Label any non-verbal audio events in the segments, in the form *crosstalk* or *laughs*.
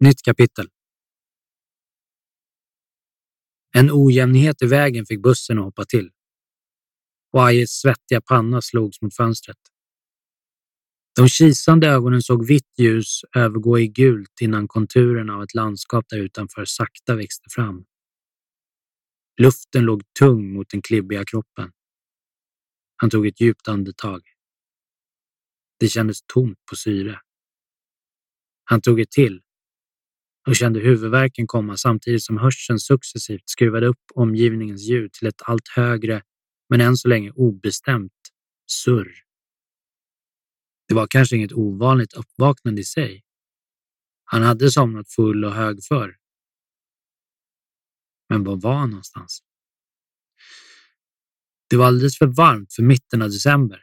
Nytt kapitel. En ojämnhet i vägen fick bussen att hoppa till. Wyatt's svettiga panna slogs mot fönstret. De kisande ögonen såg vitt ljus övergå i gult innan konturerna av ett landskap där utanför sakta växte fram. Luften låg tung mot den klibbiga kroppen. Han tog ett djupt andetag. Det kändes tomt på syre. Han tog ett till och kände huvudvärken komma samtidigt som hörseln successivt skruvade upp omgivningens ljud till ett allt högre, men än så länge obestämt, surr. Det var kanske inget ovanligt uppvaknande i sig. Han hade somnat full och hög förr. Men var var han någonstans? Det var alldeles för varmt för mitten av december.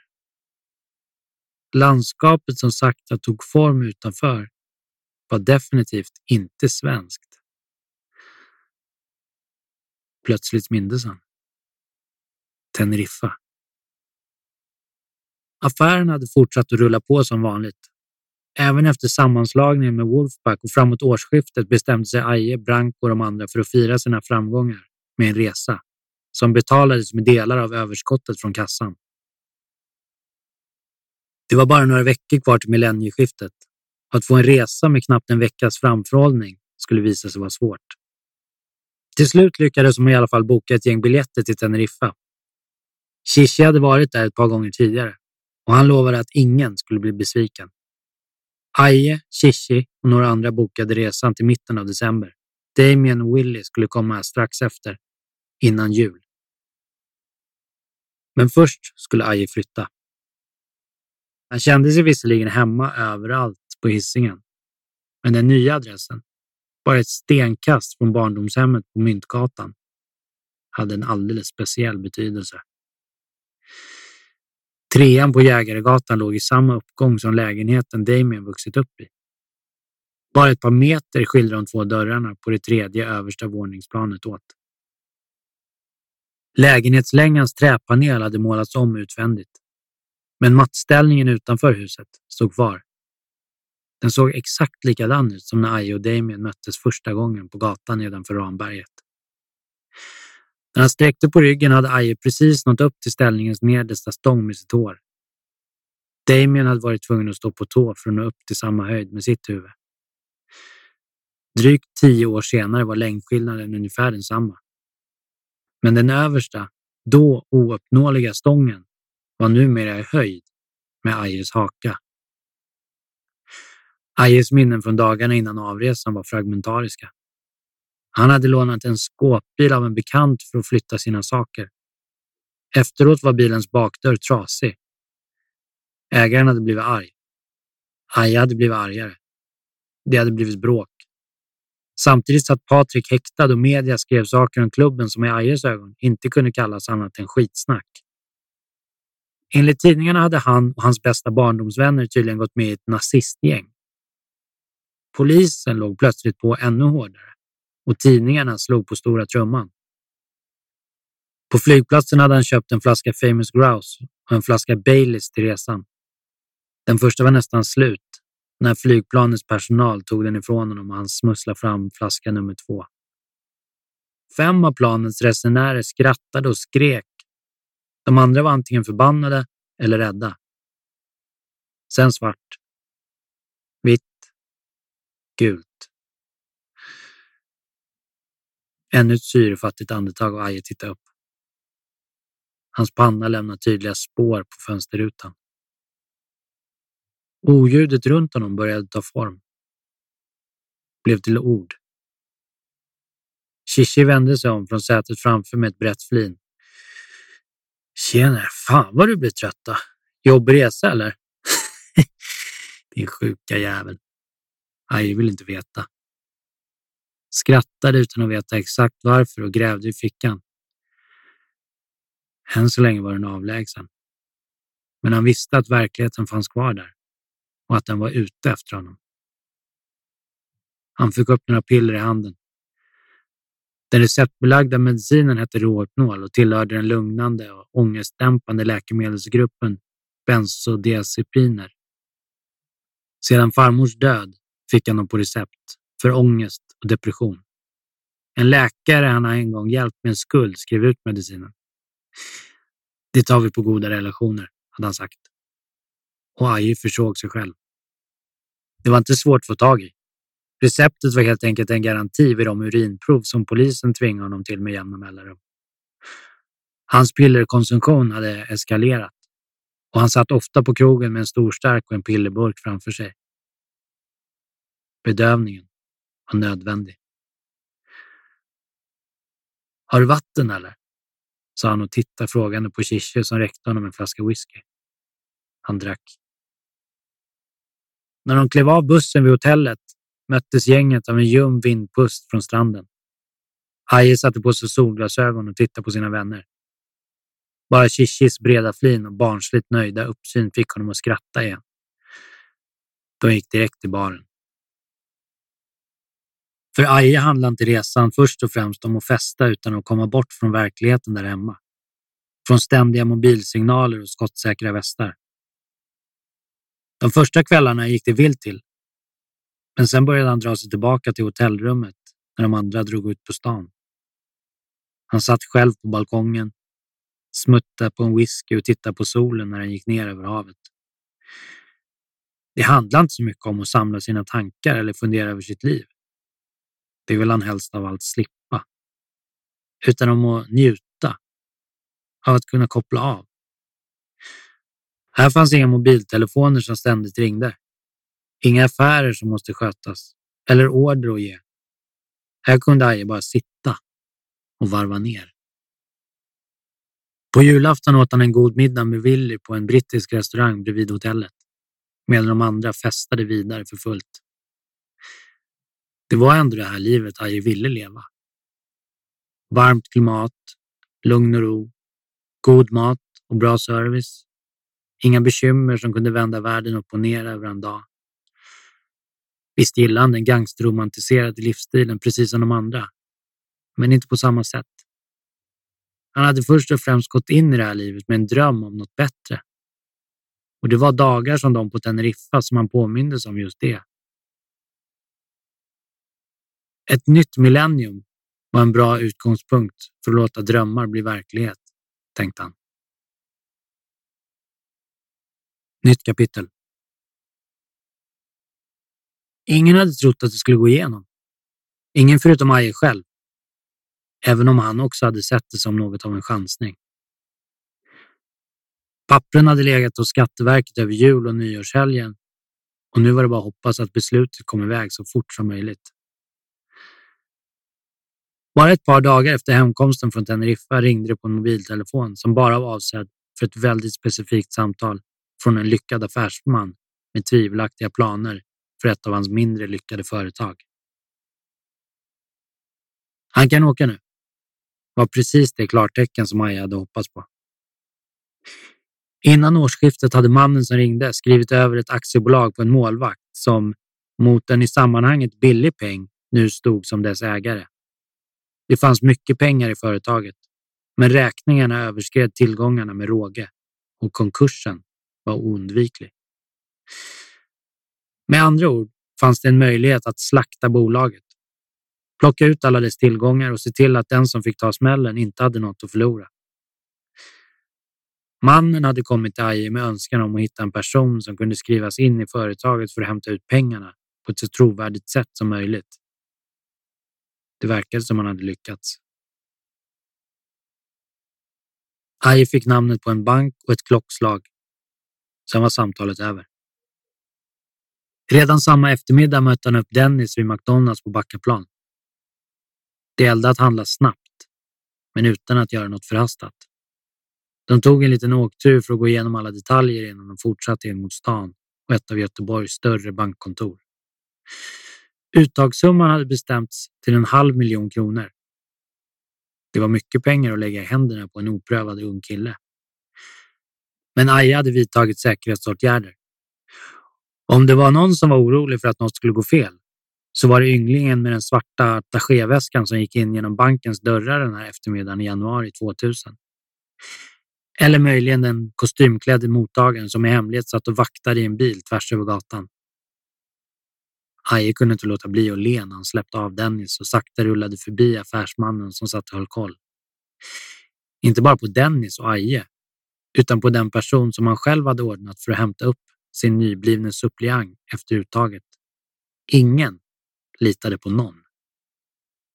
Landskapet som sakta tog form utanför var definitivt inte svenskt. Plötsligt mindes han. Teneriffa. Affären hade fortsatt att rulla på som vanligt. Även efter sammanslagningen med Wolfpack och framåt årsskiftet bestämde sig Aje, Branko och de andra för att fira sina framgångar med en resa som betalades med delar av överskottet från kassan. Det var bara några veckor kvar till millennieskiftet att få en resa med knappt en veckas framförhållning skulle visa sig vara svårt. Till slut lyckades de i alla fall boka ett gäng biljetter till Teneriffa. Shishi hade varit där ett par gånger tidigare och han lovade att ingen skulle bli besviken. Aje, Shishi och några andra bokade resan till mitten av december. Damien och Willy skulle komma strax efter, innan jul. Men först skulle Aje flytta. Han kände sig visserligen hemma överallt på hissingen. Men den nya adressen, bara ett stenkast från barndomshemmet på Myntgatan, hade en alldeles speciell betydelse. Trean på Jägaregatan låg i samma uppgång som lägenheten Damien vuxit upp i. Bara ett par meter skilde de två dörrarna på det tredje översta våningsplanet åt. Lägenhetslängans träpanel hade målats om utvändigt, men mattställningen utanför huset stod kvar. Den såg exakt likadan ut som när Aje och Damien möttes första gången på gatan nedanför Ramberget. När han sträckte på ryggen hade Aje precis nått upp till ställningens nedersta stång med sitt hår. Damien hade varit tvungen att stå på tå för att nå upp till samma höjd med sitt huvud. Drygt tio år senare var längdskillnaden ungefär densamma. Men den översta, då ouppnåeliga stången var numera i höjd med Ajes haka. Ajes minnen från dagarna innan avresan var fragmentariska. Han hade lånat en skåpbil av en bekant för att flytta sina saker. Efteråt var bilens bakdörr trasig. Ägaren hade blivit arg. Aje hade blivit argare. Det hade blivit bråk. Samtidigt satt Patrik häktad och media skrev saker om klubben som i Ajes ögon inte kunde kallas annat än skitsnack. Enligt tidningarna hade han och hans bästa barndomsvänner tydligen gått med i ett nazistgäng. Polisen låg plötsligt på ännu hårdare och tidningarna slog på stora trumman. På flygplatsen hade han köpt en flaska Famous Grouse och en flaska Baileys till resan. Den första var nästan slut när flygplanets personal tog den ifrån honom och han smusslade fram flaska nummer två. Fem av planets resenärer skrattade och skrek. De andra var antingen förbannade eller rädda. Sen svart. Gult. Ännu ett syrefattigt andetag och Aje tittar upp. Hans panna lämnar tydliga spår på fönsterrutan. Oljudet runt honom började ta form. Blev till ord. Shishi vände sig om från sätet framför med ett brett flin. Tjenare, fan vad du blir trött då. Jobbig resa eller? *laughs* Din sjuka jävel. Aj vill inte veta. Skrattade utan att veta exakt varför och grävde i fickan. Än så länge var den avlägsen. Men han visste att verkligheten fanns kvar där och att den var ute efter honom. Han fick upp några piller i handen. Den receptbelagda medicinen hette Rohypnol och tillhörde den lugnande och ångestdämpande läkemedelsgruppen bensodiazepiner. Sedan farmors död fick han dem på recept för ångest och depression. En läkare han en gång hjälpt med en skuld skrev ut medicinen. Det tar vi på goda relationer, hade han sagt. Och Aji försåg sig själv. Det var inte svårt att få tag i. Receptet var helt enkelt en garanti vid de urinprov som polisen tvingade honom till med jämna mellanrum. Hans pillerkonsumtion hade eskalerat och han satt ofta på krogen med en stor stark och en pillerburk framför sig. Bedövningen var nödvändig. Har du vatten eller? sa han och tittade frågande på Kishe som räckte honom en flaska whisky. Han drack. När de klev av bussen vid hotellet möttes gänget av en ljum vindpust från stranden. Aje satte på sig solglasögon och tittade på sina vänner. Bara Shishis breda flin och barnsligt nöjda uppsyn fick honom att skratta igen. De gick direkt till baren. För Aje handlade inte resan först och främst om att festa utan att komma bort från verkligheten där hemma. Från ständiga mobilsignaler och skottsäkra västar. De första kvällarna gick det vilt till. Men sen började han dra sig tillbaka till hotellrummet när de andra drog ut på stan. Han satt själv på balkongen, smuttade på en whisky och tittade på solen när den gick ner över havet. Det handlade inte så mycket om att samla sina tankar eller fundera över sitt liv. Det vill han helst av allt slippa. Utan om att njuta av att kunna koppla av. Här fanns inga mobiltelefoner som ständigt ringde. Inga affärer som måste skötas eller order att ge. Här kunde Aje bara sitta och varva ner. På julafton åt han en god middag med Willy på en brittisk restaurang bredvid hotellet medan de andra festade vidare för fullt. Det var ändå det här livet Aje ville leva. Varmt klimat, lugn och ro, god mat och bra service. Inga bekymmer som kunde vända världen upp och ner över en dag. Visst gillade han den gangsterromantiserade livsstilen precis som de andra, men inte på samma sätt. Han hade först och främst gått in i det här livet med en dröm om något bättre. Och det var dagar som de på Teneriffa som han påmindes om just det. Ett nytt millennium var en bra utgångspunkt för att låta drömmar bli verklighet, tänkte han. Nytt kapitel. Ingen hade trott att det skulle gå igenom. Ingen förutom Aje själv. Även om han också hade sett det som något av en chansning. Pappren hade legat hos Skatteverket över jul och nyårshelgen och nu var det bara att hoppas att beslutet kom iväg så fort som möjligt. Bara ett par dagar efter hemkomsten från Teneriffa ringde det på en mobiltelefon som bara var avsedd för ett väldigt specifikt samtal från en lyckad affärsman med tvivelaktiga planer för ett av hans mindre lyckade företag. Han kan åka nu. var precis det klartecken som Maja hade hoppats på. Innan årsskiftet hade mannen som ringde skrivit över ett aktiebolag på en målvakt som mot en i sammanhanget billig peng nu stod som dess ägare. Det fanns mycket pengar i företaget Men räkningarna överskred tillgångarna med råge och konkursen var oundviklig. Med andra ord fanns det en möjlighet att slakta bolaget. Plocka ut alla dess tillgångar och se till att den som fick ta smällen inte hade något att förlora. Mannen hade kommit till Aje med önskan om att hitta en person som kunde skrivas in i företaget för att hämta ut pengarna på ett så trovärdigt sätt som möjligt. Det verkade som han hade lyckats. Aje fick namnet på en bank och ett klockslag. Sen var samtalet över. Redan samma eftermiddag mötte han upp Dennis vid McDonalds på Backaplan. Det gällde att handla snabbt, men utan att göra något förhastat. De tog en liten åktur för att gå igenom alla detaljer innan de fortsatte in mot stan och ett av Göteborgs större bankkontor. Uttagssumman hade bestämts till en halv miljon kronor. Det var mycket pengar att lägga i händerna på en oprövad ung kille. Men Aja hade vidtagit säkerhetsåtgärder. Om det var någon som var orolig för att något skulle gå fel så var det ynglingen med den svarta attachéväskan som gick in genom bankens dörrar den här eftermiddagen i januari 2000. Eller möjligen den kostymklädde mottagaren som i hemlighet satt och vaktade i en bil tvärs över gatan. Aje kunde inte låta bli att le när han släppte av Dennis och sakta rullade förbi affärsmannen som satt och höll koll. Inte bara på Dennis och Aje, utan på den person som han själv hade ordnat för att hämta upp sin nyblivne suppleant efter uttaget. Ingen litade på någon.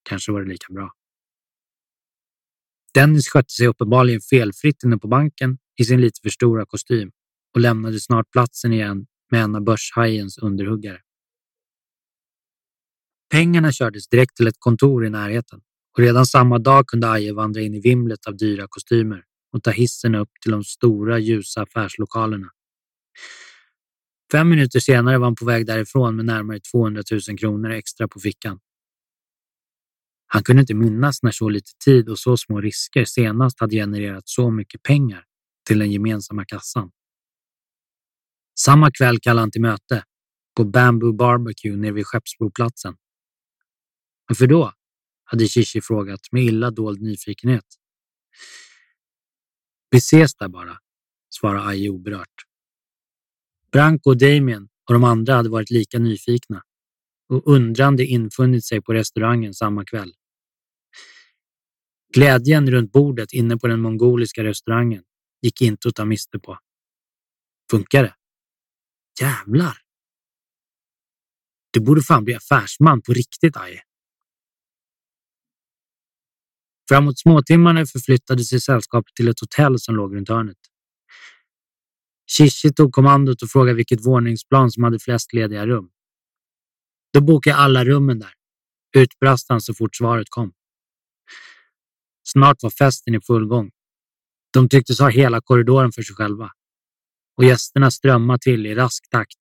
Kanske var det lika bra. Dennis skötte sig uppenbarligen felfritt inne på banken i sin lite för stora kostym och lämnade snart platsen igen med en av börshajens underhuggare. Pengarna kördes direkt till ett kontor i närheten och redan samma dag kunde Aje vandra in i vimlet av dyra kostymer och ta hissen upp till de stora ljusa affärslokalerna. Fem minuter senare var han på väg därifrån med närmare 200 000 kronor extra på fickan. Han kunde inte minnas när så lite tid och så små risker senast hade genererat så mycket pengar till den gemensamma kassan. Samma kväll kallade han till möte på Bamboo Barbecue nere vid Skeppsbroplatsen. Varför då? hade Shishi frågat med illa dold nyfikenhet. Vi ses där bara, svarade Aje oberört. Branko och Damien och de andra hade varit lika nyfikna och undrande infunnit sig på restaurangen samma kväll. Glädjen runt bordet inne på den mongoliska restaurangen gick inte att ta miste på. Funkar det? Jävlar! Du borde fan bli affärsman på riktigt, Aje. Framåt småtimmarna förflyttade sig sällskapet till ett hotell som låg runt hörnet. Shishi tog kommandot och frågade vilket våningsplan som hade flest lediga rum. Då bokade jag alla rummen där, utbrast han så fort svaret kom. Snart var festen i full gång. De tycktes ha hela korridoren för sig själva och gästerna strömmade till i rask takt.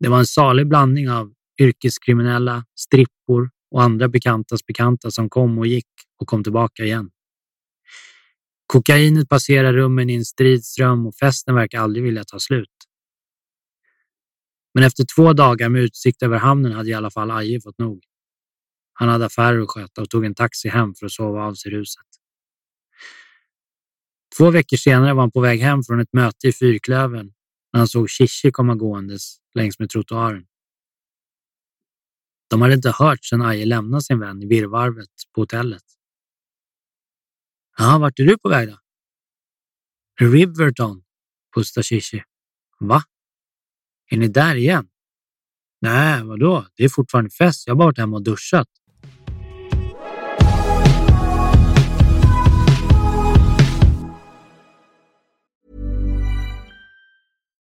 Det var en salig blandning av yrkeskriminella, strippor och andra bekantas bekanta som kom och gick och kom tillbaka igen. Kokainet passerar rummen i en stridström och festen verkar aldrig vilja ta slut. Men efter två dagar med utsikt över hamnen hade i alla fall Aje fått nog. Han hade affärer att sköta och tog en taxi hem för att sova av sig ruset. Två veckor senare var han på väg hem från ett möte i Fyrklövern när han såg Shishi komma gåendes längs med trottoaren. De hade inte hört sedan Aje lämnade sin vän i virrvarvet på hotellet. Ja, vart är du på väg då? Riverton, pustar Shishi. Va? Är ni där igen? Nej, vadå? Det är fortfarande fest. Jag har bara varit hemma och duschat.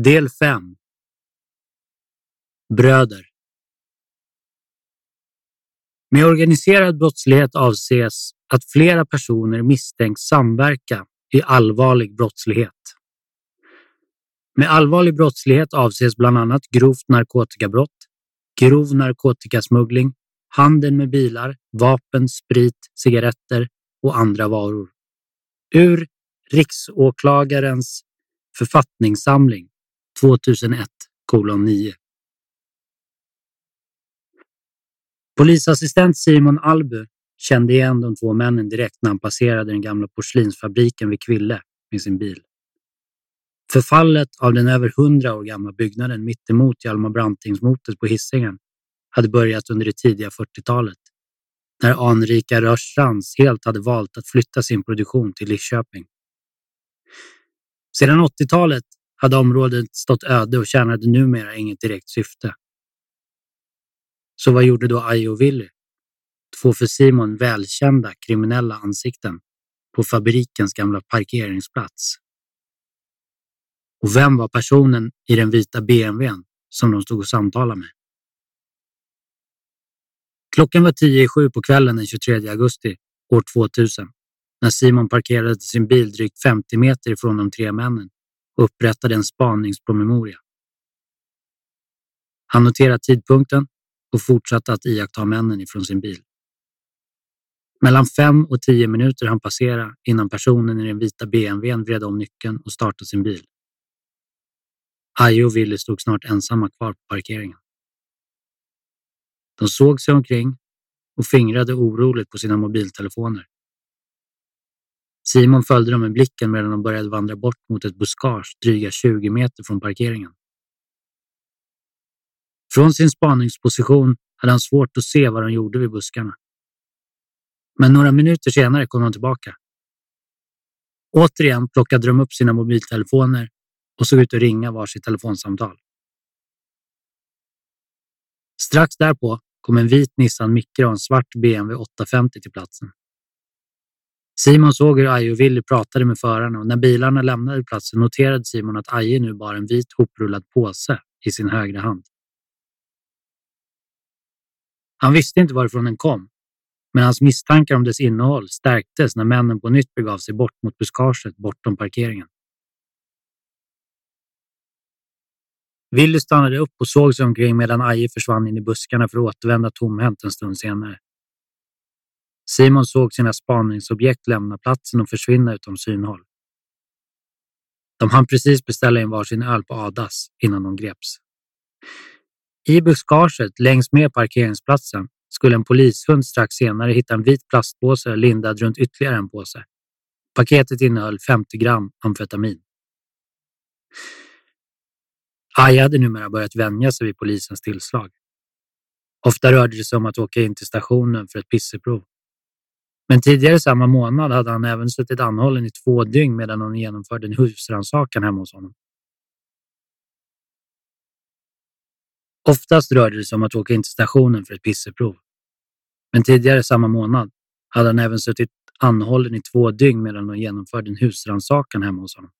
Del 5 Bröder Med organiserad brottslighet avses att flera personer misstänks samverka i allvarlig brottslighet. Med allvarlig brottslighet avses bland annat grovt narkotikabrott, grov narkotikasmuggling, handel med bilar, vapen, sprit, cigaretter och andra varor. Ur Riksåklagarens författningssamling 2001 kolon 9. Polisassistent Simon Albu kände igen de två männen direkt när han passerade den gamla porslinsfabriken vid Kville med sin bil. Förfallet av den över hundra år gamla byggnaden mittemot Hjalmar Brantingsmotet på Hisingen hade börjat under det tidiga 40-talet när anrika Rörstrands helt hade valt att flytta sin produktion till Lidköping. Sedan 80-talet hade området stått öde och tjänade numera inget direkt syfte. Så vad gjorde då Aje och Willy? Två för Simon välkända kriminella ansikten på fabrikens gamla parkeringsplats. Och vem var personen i den vita BMWn som de stod och samtalade med? Klockan var tio i sju på kvällen den 23 augusti år 2000 när Simon parkerade sin bil drygt 50 meter ifrån de tre männen och upprättade en spaningspromemoria. Han noterade tidpunkten och fortsatte att iaktta männen ifrån sin bil. Mellan fem och tio minuter han passera innan personen i den vita BMWn vred om nyckeln och startade sin bil. Aje och Willy stod snart ensamma kvar på parkeringen. De såg sig omkring och fingrade oroligt på sina mobiltelefoner. Simon följde dem med blicken medan de började vandra bort mot ett buskage dryga 20 meter från parkeringen. Från sin spaningsposition hade han svårt att se vad de gjorde vid buskarna. Men några minuter senare kom de tillbaka. Återigen plockade de upp sina mobiltelefoner och såg ut att ringa varsitt telefonsamtal. Strax därpå kom en vit Nissan Micra och en svart BMW 850 till platsen. Simon såg hur Aje och Willy pratade med förarna och när bilarna lämnade platsen noterade Simon att Aje nu bar en vit hoprullad påse i sin högra hand. Han visste inte varifrån den kom, men hans misstankar om dess innehåll stärktes när männen på nytt begav sig bort mot buskaget bortom parkeringen. Willy stannade upp och såg sig omkring medan Aje försvann in i buskarna för att återvända tomhänt en stund senare. Simon såg sina spaningsobjekt lämna platsen och försvinna utom synhåll. De hann precis beställa in varsin öl på Adas innan de greps. I buskaget längs med parkeringsplatsen skulle en polishund strax senare hitta en vit plastpåse lindad runt ytterligare en påse. Paketet innehöll 50 gram amfetamin. Aja hade numera börjat vänja sig vid polisens tillslag. Ofta rörde det sig om att åka in till stationen för ett pisseprov. Men tidigare samma månad hade han även suttit anhållen i två dygn medan hon genomförde en husrannsakan hemma hos honom. Oftast rörde det sig om att åka in till stationen för ett pisseprov. Men tidigare samma månad hade han även suttit anhållen i två dygn medan de genomförde en husrannsakan hemma hos honom.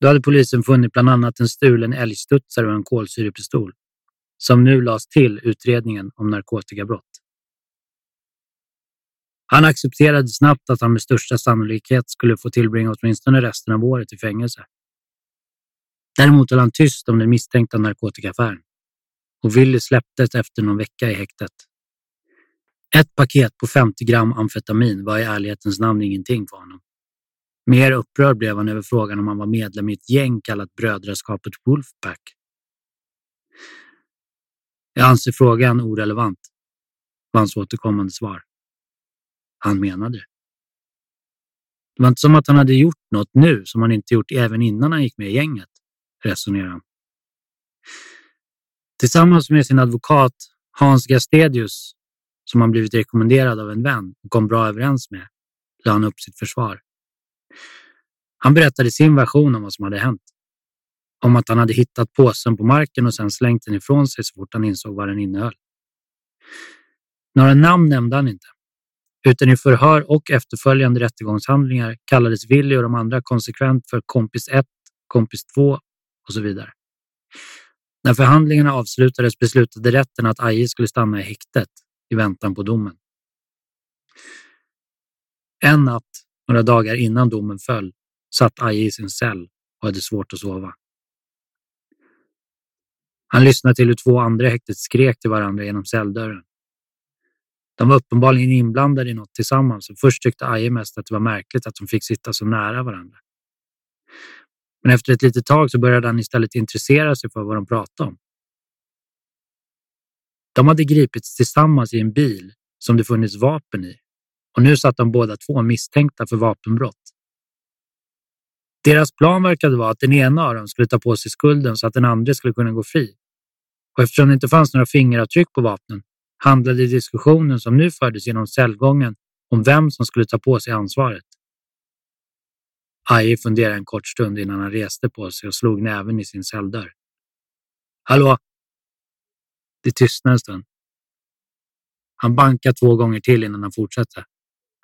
Då hade polisen funnit bland annat en stulen älgstudsare och en kolsyrepistol som nu lades till utredningen om narkotikabrott. Han accepterade snabbt att han med största sannolikhet skulle få tillbringa åtminstone resten av året i fängelse. Däremot höll han tyst om den misstänkta narkotikaaffären och Willy släpptes efter någon vecka i häktet. Ett paket på 50 gram amfetamin var i ärlighetens namn ingenting för honom. Mer upprörd blev han över frågan om han var medlem i ett gäng kallat Brödraskapet Wolfpack. Jag anser frågan orelevant, var hans återkommande svar. Han menade det. Var inte som att han hade gjort något nu som han inte gjort även innan han gick med i gänget. resonerar han. Tillsammans med sin advokat Hans Gastedius, som han blivit rekommenderad av en vän och kom bra överens med, lade han upp sitt försvar. Han berättade sin version om vad som hade hänt. Om att han hade hittat påsen på marken och sedan slängt den ifrån sig så fort han insåg vad den innehöll. Några namn nämnde han inte, utan i förhör och efterföljande rättegångshandlingar kallades Willy och de andra konsekvent för kompis 1, kompis 2 och så vidare. När förhandlingarna avslutades beslutade rätten att Aje skulle stanna i häktet i väntan på domen. En natt, några dagar innan domen föll, satt Aje i sin cell och hade svårt att sova. Han lyssnade till hur två andra i häktet skrek till varandra genom celldörren. De var uppenbarligen inblandade i något tillsammans och först tyckte Aje mest att det var märkligt att de fick sitta så nära varandra. Men efter ett litet tag så började han istället intressera sig för vad de pratade om. De hade gripits tillsammans i en bil som det funnits vapen i och nu satt de båda två misstänkta för vapenbrott. Deras plan verkade vara att den ena av dem skulle ta på sig skulden så att den andra skulle kunna gå fri. Och eftersom det inte fanns några fingeravtryck på vapnen handlade diskussionen som nu fördes genom cellgången om vem som skulle ta på sig ansvaret. Aje funderade en kort stund innan han reste på sig och slog näven i sin celldörr. Hallå? Det tystnade en stund. Han bankade två gånger till innan han fortsatte.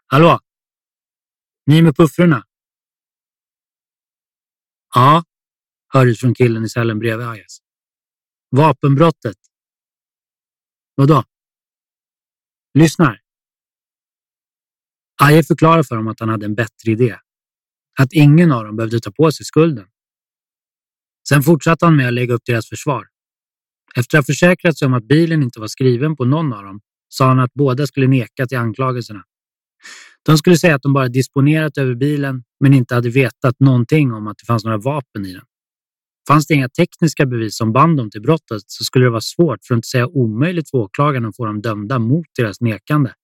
Hallå? Ni med puffrorna? Ja, hördes från killen i cellen bredvid Ajes. Vapenbrottet. Vadå? Lyssnar. Aje förklarade för dem att han hade en bättre idé. Att ingen av dem behövde ta på sig skulden. Sen fortsatte han med att lägga upp deras försvar. Efter att ha försäkrat sig om att bilen inte var skriven på någon av dem sa han att båda skulle neka till anklagelserna. De skulle säga att de bara disponerat över bilen men inte hade vetat någonting om att det fanns några vapen i den. Fanns det inga tekniska bevis som band dem till brottet så skulle det vara svårt, för att inte säga omöjligt för åklagaren att få dem dömda mot deras nekande.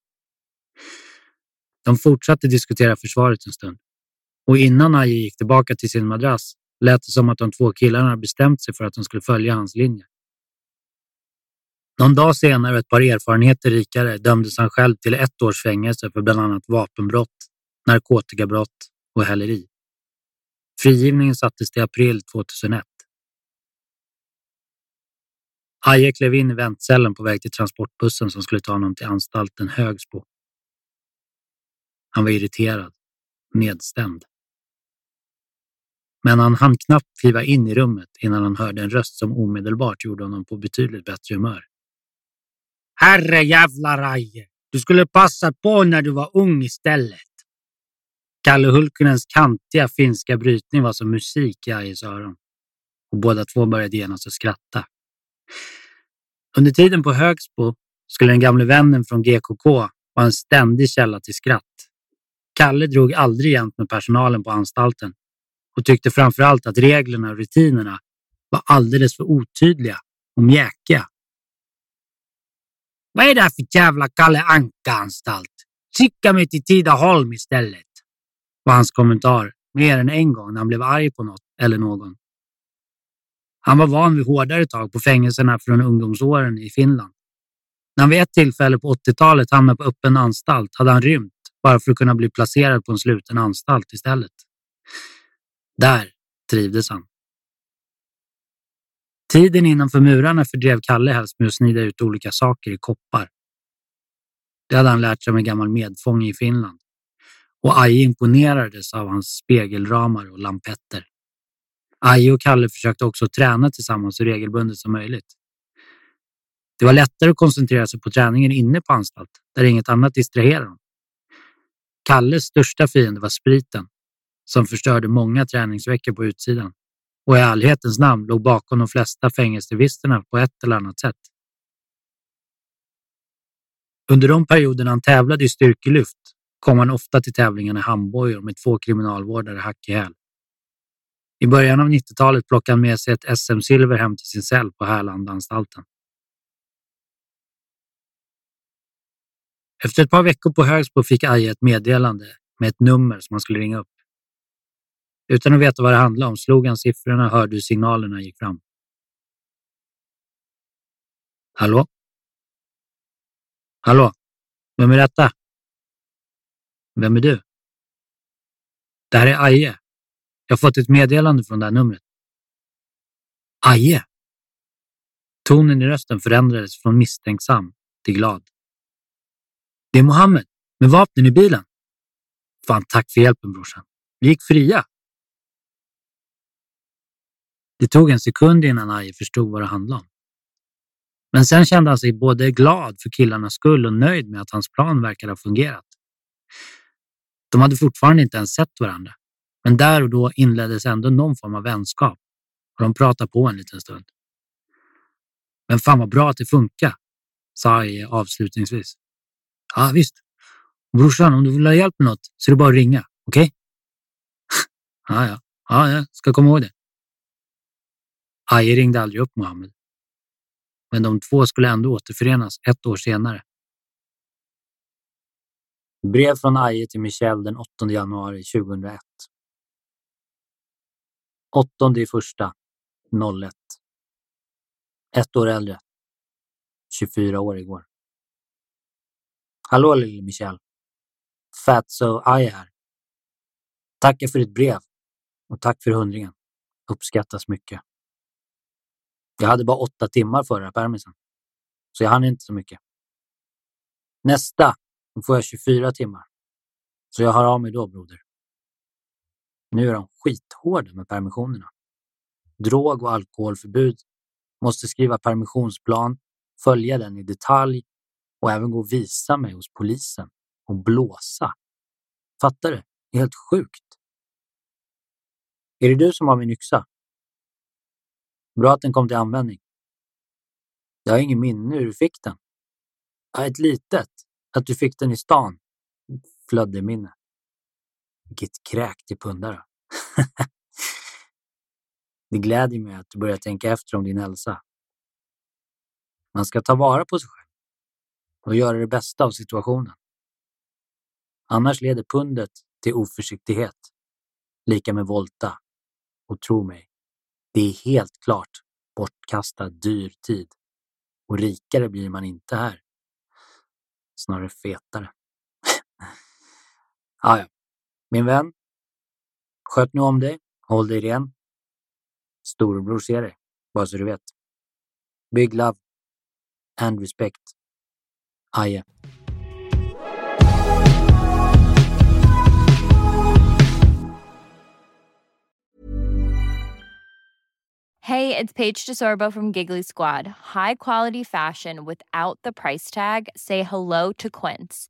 De fortsatte diskutera försvaret en stund och innan Aje gick tillbaka till sin madrass lät det som att de två killarna bestämt sig för att de skulle följa hans linje. Någon dag senare ett par erfarenheter rikare dömdes han själv till ett års fängelse för bland annat vapenbrott, narkotikabrott och häleri. Frigivningen sattes till april 2001. Aje klev in i väntcellen på väg till transportbussen som skulle ta honom till anstalten Högsbo. Han var irriterad, nedstämd. Men han hann knappt kliva in i rummet innan han hörde en röst som omedelbart gjorde honom på betydligt bättre humör. Herre jävla Raje, du skulle passat på när du var ung istället. Kalle Hulkunens kantiga finska brytning var som musik i Ajes öron och båda två började genast att skratta. Under tiden på Högsbo skulle den gamle vännen från GKK vara en ständig källa till skratt. Kalle drog aldrig jämt med personalen på anstalten och tyckte framför allt att reglerna och rutinerna var alldeles för otydliga och mjäkiga. Vad är det här för jävla Kalle Anka-anstalt? Skicka mig till Tidaholm istället, var hans kommentar mer än en gång när han blev arg på något eller någon. Han var van vid hårdare tag på fängelserna från ungdomsåren i Finland. När han vid ett tillfälle på 80-talet hamnade på öppen anstalt hade han rymt bara för att kunna bli placerad på en sluten anstalt istället. Där trivdes han. Tiden innanför murarna fördrev Kalle helst med att snida ut olika saker i koppar. Det hade han lärt sig av en gammal medfång i Finland. Och Aje imponerades av hans spegelramar och lampetter. Aje och Kalle försökte också träna tillsammans så regelbundet som möjligt. Det var lättare att koncentrera sig på träningen inne på anstalt, där inget annat distraherade dem. Kalles största fiende var spriten, som förstörde många träningsveckor på utsidan och i allhetens namn låg bakom de flesta fängelsevisterna på ett eller annat sätt. Under de perioderna han tävlade i styrkelyft kom han ofta till tävlingarna i handbojor med två kriminalvårdare hack i häl. I början av 90-talet plockade han med sig ett SM-silver hem till sin cell på Härlandaanstalten. Efter ett par veckor på Högsbo fick Aje ett meddelande med ett nummer som han skulle ringa upp. Utan att veta vad det handlade om slog han siffrorna och hörde hur signalerna gick fram. Hallå? Hallå? Vem är detta? Vem är du? Det här är Aje. Jag har fått ett meddelande från det här numret. Aje? Tonen i rösten förändrades från misstänksam till glad. Det är Mohammed med vapnen i bilen. Fan, tack för hjälpen brorsan. Vi gick fria. Det tog en sekund innan Aje förstod vad det handlade om. Men sen kände han sig både glad för killarnas skull och nöjd med att hans plan verkade ha fungerat. De hade fortfarande inte ens sett varandra, men där och då inleddes ändå någon form av vänskap och de pratade på en liten stund. Men fan vad bra att det funkar, sa Aje avslutningsvis. Ja, visst. Brorsan, om du vill ha hjälp med något så är det bara att ringa, okej? Okay? *laughs* ja, ja, ja, jag ska komma ihåg det. Aje ringde aldrig upp Mohammed. Men de två skulle ändå återförenas ett år senare. Brev från Aje till Michel den 8 januari 2001. 8 i första 01. Ett år äldre. 24 år igår. Hallå lille Michel. Fatso Aje här. Tackar för ditt brev och tack för hundringen. Uppskattas mycket. Jag hade bara åtta timmar förra permisen, så jag hann inte så mycket. Nästa, då får jag 24 timmar. Så jag hör av mig då, broder. Nu är de skithårda med permissionerna. Drog och alkoholförbud, måste skriva permissionsplan, följa den i detalj och även gå och visa mig hos polisen och blåsa. Fattar du? Det är helt sjukt. Är det du som har min yxa? Bra att den kom till användning. Jag har ingen minne hur du fick den. Ja, ett litet. Att du fick den i stan. Flöddeminne. Vilket kräk till pundare. *laughs* det gläder mig att du börjar tänka efter om din hälsa. Man ska ta vara på sig själv och göra det bästa av situationen. Annars leder pundet till oförsiktighet, lika med volta. Och tro mig, det är helt klart bortkastad dyr tid. Och rikare blir man inte här. Snarare fetare. *laughs* ah, ja. Min vän, sköt nu om dig, håll dig ren. Storebror ser dig, bara så du vet. Big love and respect. Aje. Hey, it's Paige DeSorbo from Giggly Squad. High quality fashion without the price tag. Say hello to Quince.